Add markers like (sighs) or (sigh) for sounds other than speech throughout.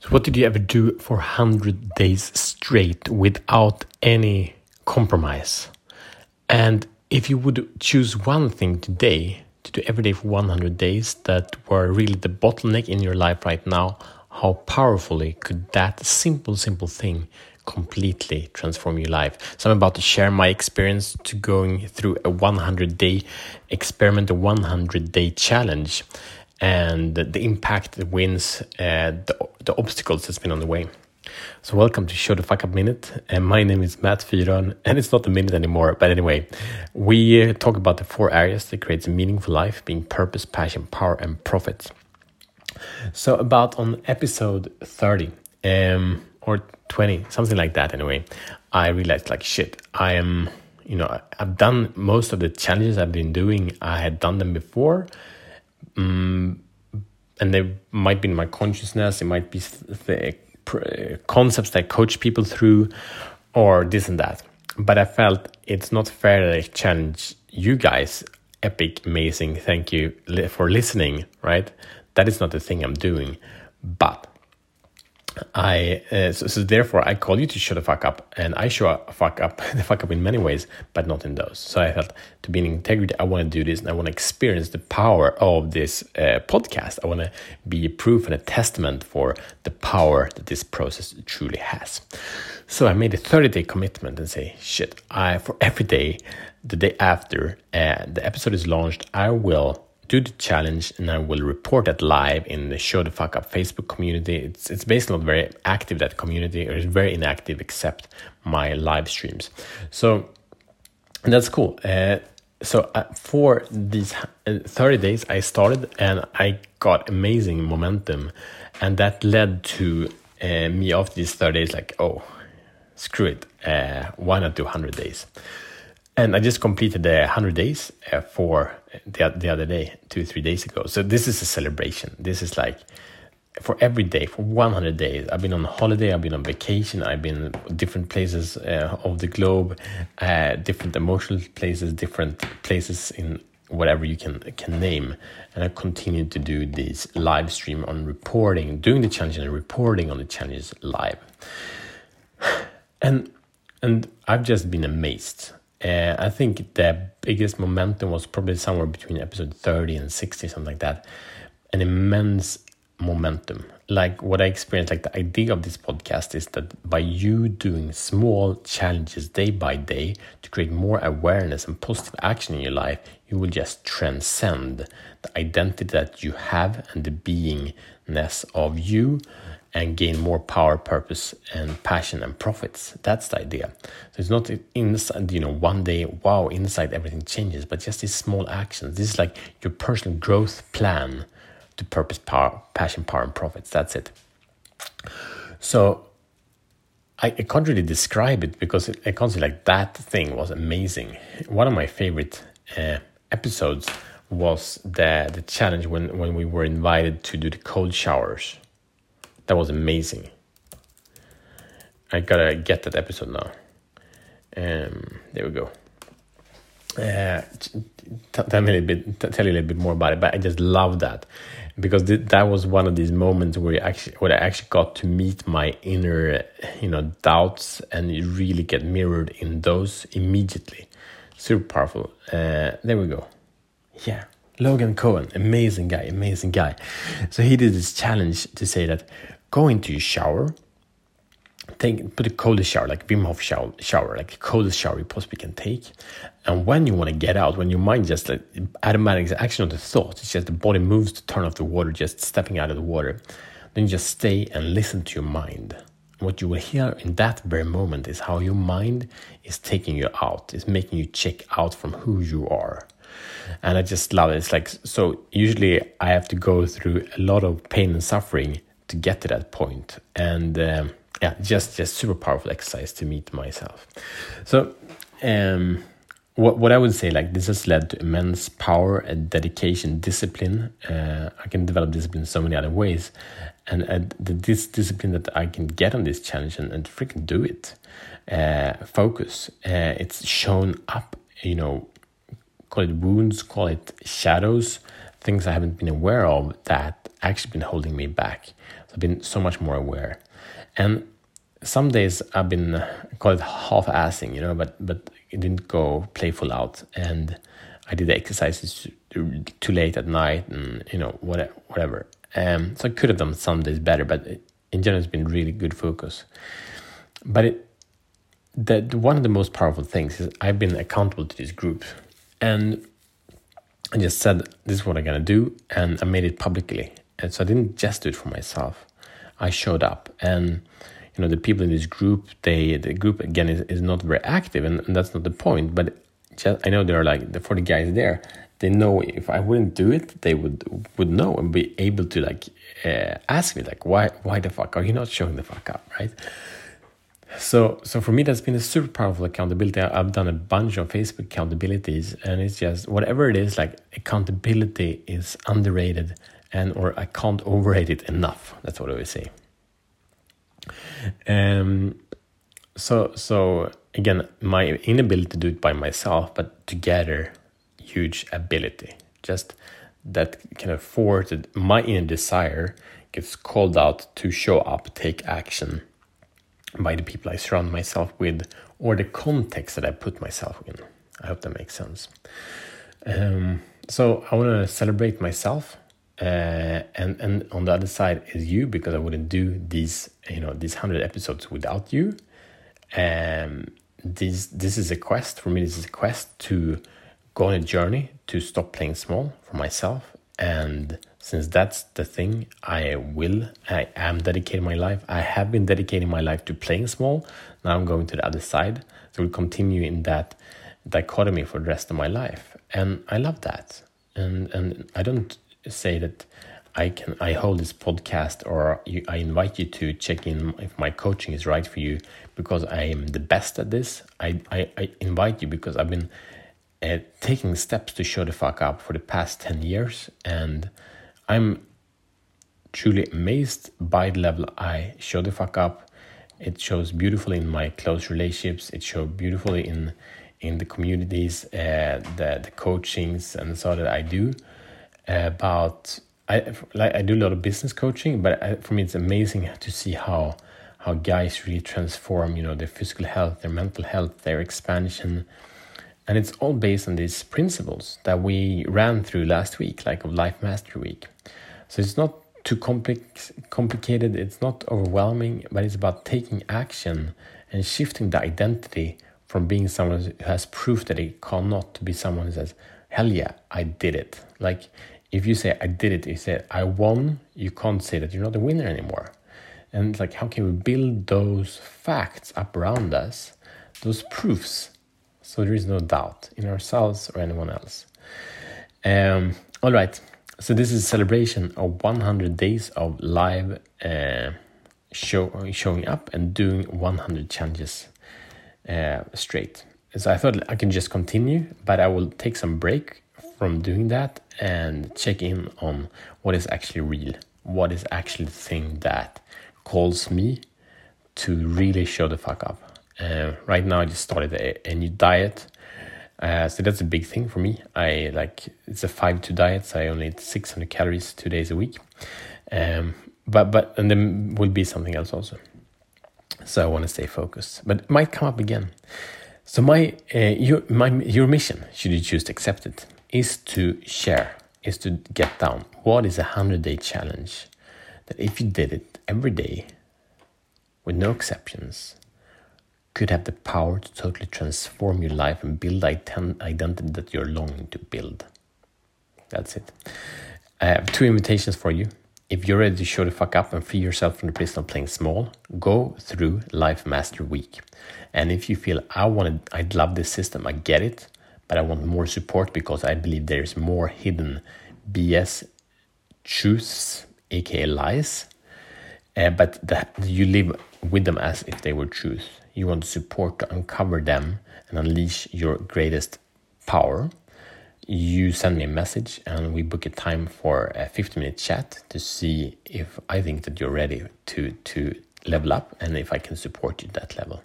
So, what did you ever do for 100 days straight without any compromise? And if you would choose one thing today to do every day for 100 days that were really the bottleneck in your life right now, how powerfully could that simple, simple thing completely transform your life? So, I'm about to share my experience to going through a 100 day experiment, a 100 day challenge and the impact, wins, uh, the, the obstacles that's been on the way. So, welcome to Show the Fuck Up Minute. And my name is Matt Fyron, and it's not a minute anymore. But anyway, we uh, talk about the four areas that creates a meaningful life being purpose, passion, power, and profit. So, about on episode 30 um, or 20, something like that, anyway, I realized like shit, I am, you know, I've done most of the challenges I've been doing, I had done them before um, and they might be in my consciousness it might be the concepts that I coach people through or this and that. But i felt it's not fair that i challenge you guys epic amazing thank you for listening right? That is not the thing i'm doing. But I uh, so, so, therefore I call you to show the fuck up, and I show a fuck up (laughs) the fuck up in many ways, but not in those. So I felt to be in integrity, I want to do this, and I want to experience the power of this uh, podcast. I want to be a proof and a testament for the power that this process truly has. So I made a 30 day commitment and say, shit, I for every day, the day after uh, the episode is launched, I will do the challenge and I will report that live in the Show the Fuck Up Facebook community. It's it's basically not very active that community or it's very inactive except my live streams. So that's cool. Uh, so uh, for these uh, 30 days I started and I got amazing momentum and that led to uh, me after these 30 days like oh screw it uh, why not do 100 days and I just completed the 100 days uh, for the, the other day, two, three days ago. So this is a celebration. This is like for every day, for 100 days. I've been on holiday, I've been on vacation, I've been different places uh, of the globe, uh, different emotional places, different places in whatever you can can name. And I continue to do this live stream on reporting, doing the challenge and reporting on the challenges live. (sighs) And and I've just been amazed uh, I think the biggest momentum was probably somewhere between episode 30 and 60, something like that. An immense momentum. Like what I experienced, like the idea of this podcast is that by you doing small challenges day by day to create more awareness and positive action in your life, you will just transcend the identity that you have and the beingness of you and gain more power, purpose, and passion and profits. That's the idea. So it's not inside, you know, one day, wow, inside everything changes, but just these small actions. This is like your personal growth plan to purpose, power, passion, power, and profits. That's it. So I, I can't really describe it because I can't say like that thing was amazing. One of my favorite uh, episodes was the the challenge when when we were invited to do the cold showers that was amazing. I gotta get that episode now. Um, there we go. Uh, tell me a little bit, tell you a little bit more about it. But I just love that because th- that was one of these moments where you actually, where I actually got to meet my inner, you know, doubts and you really get mirrored in those immediately. Super powerful. Uh, there we go. Yeah. Logan Cohen, amazing guy, amazing guy. So he did this challenge to say that go into your shower, take put a coldest shower, like Wim Hof shower, shower, like the coldest shower you possibly can take. And when you want to get out, when your mind just like automatic action of the thought, it's just the body moves to turn off the water, just stepping out of the water. Then you just stay and listen to your mind. What you will hear in that very moment is how your mind is taking you out, is making you check out from who you are. And I just love it. It's like so. Usually, I have to go through a lot of pain and suffering to get to that point. And um, yeah just just super powerful exercise to meet myself. So um, what, what i would say like this has led to immense power and dedication discipline. Uh, i can develop discipline in so many other ways. And, and the, this discipline that i can get on this challenge and, and freaking do it uh, focus uh, it's shown up you know call it wounds call it shadows things i haven't been aware of that actually been holding me back I've been so much more aware. And some days I've been call it half-assing, you know, but but it didn't go playful out, and I did the exercises too late at night, and you know whatever. whatever. Um, so I could have done some days better, but in general, it's been really good focus. But it, the, one of the most powerful things is I've been accountable to this group, and I just said this is what I'm gonna do, and I made it publicly. And so I didn't just do it for myself. I showed up, and you know the people in this group, they the group again is, is not very active, and, and that's not the point. But just, I know they're like the 40 guys there. They know if I wouldn't do it, they would would know and be able to like uh, ask me like why why the fuck are you not showing the fuck up, right? So, so for me, that's been a super powerful accountability. I've done a bunch of Facebook accountabilities, and it's just whatever it is. Like accountability is underrated, and or I can't overrate it enough. That's what I would say. Um, so so again, my inability to do it by myself, but together, huge ability. Just that kind of forwarded my inner desire gets called out to show up, take action by the people I surround myself with or the context that I put myself in. I hope that makes sense. Um, so I want to celebrate myself, uh, and and on the other side is you because I wouldn't do these you know these hundred episodes without you. Um, this this is a quest. For me. This is a quest to go on a journey to stop playing small for myself. And since that's the thing i will i am dedicating my life. I have been dedicating my life to playing small. Now i'm going to the other side. So we'll continue in that dichotomy for the rest of my life. And i love that. And and i don't say that i can i hold this podcast or you, i invite you to check in if my coaching is right for you because i am the best at this. I i, I invite you because i've been uh, taking steps to show the fuck up for the past 10 years and i'm truly amazed by the level i show the fuck up. It shows beautifully in my close relationships. It shows beautifully in in the communities uh, the the coachings and so that i do about i like i do a lot of business coaching but I, for me it's amazing to see how how guys really transform you know their physical health their mental health their expansion and it's all based on these principles that we ran through last week, like of Life Mastery Week. So it's not too complex, complicated, it's not overwhelming, but it's about taking action and shifting the identity from being someone who has proof that he cannot to be someone who says, Hell yeah, I did it. Like if you say I did it, you say I won, you can't say that you're not a winner anymore. And it's like how can we build those facts up around us, those proofs so there is no doubt in ourselves or anyone else. Um, all right, so this is a celebration of 100 days of live uh, show showing up and doing 100 challenges uh, straight. So I thought I can just continue, but I will take some break from doing that and check in on what is actually real, what is actually the thing that calls me to really show the fuck up. Uh, right now, I just started a, a new diet. Uh, so that's a big thing for me. I like it's a five two diet, so I only eat six hundred calories two days a week. Um, but but and then will be something else also. So I want to stay focused, but it might come up again. So my uh, your my your mission, should you choose to accept it, is to share, is to get down. What is a hundred day challenge? That if you did it every day, with no exceptions, could have the power to totally transform your life and build the identity that you're longing to build. That's it. I have two invitations for you. If you're ready to show the fuck up and free yourself from the prison of playing small, go through Life Master Week. And if you feel I want wanted, I'd love this system, I get it, but I want more support because I believe there's more hidden BS truths, aka lies, uh, but that you live with them as if they were truth. You want support to uncover them and unleash your greatest power, you send me a message and we book a time for a 50 minute chat to see if I think that you're ready to, to level up and if I can support you that level.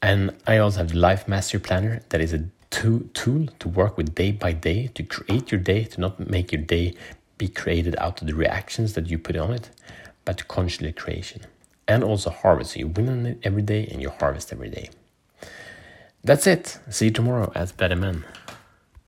And I also have the Life Mastery Planner that is a to, tool to work with day by day, to create your day, to not make your day be created out of the reactions that you put on it, but to consciously creation. And also harvest. So you win on it every day and you harvest every day. That's it. See you tomorrow at Better Men.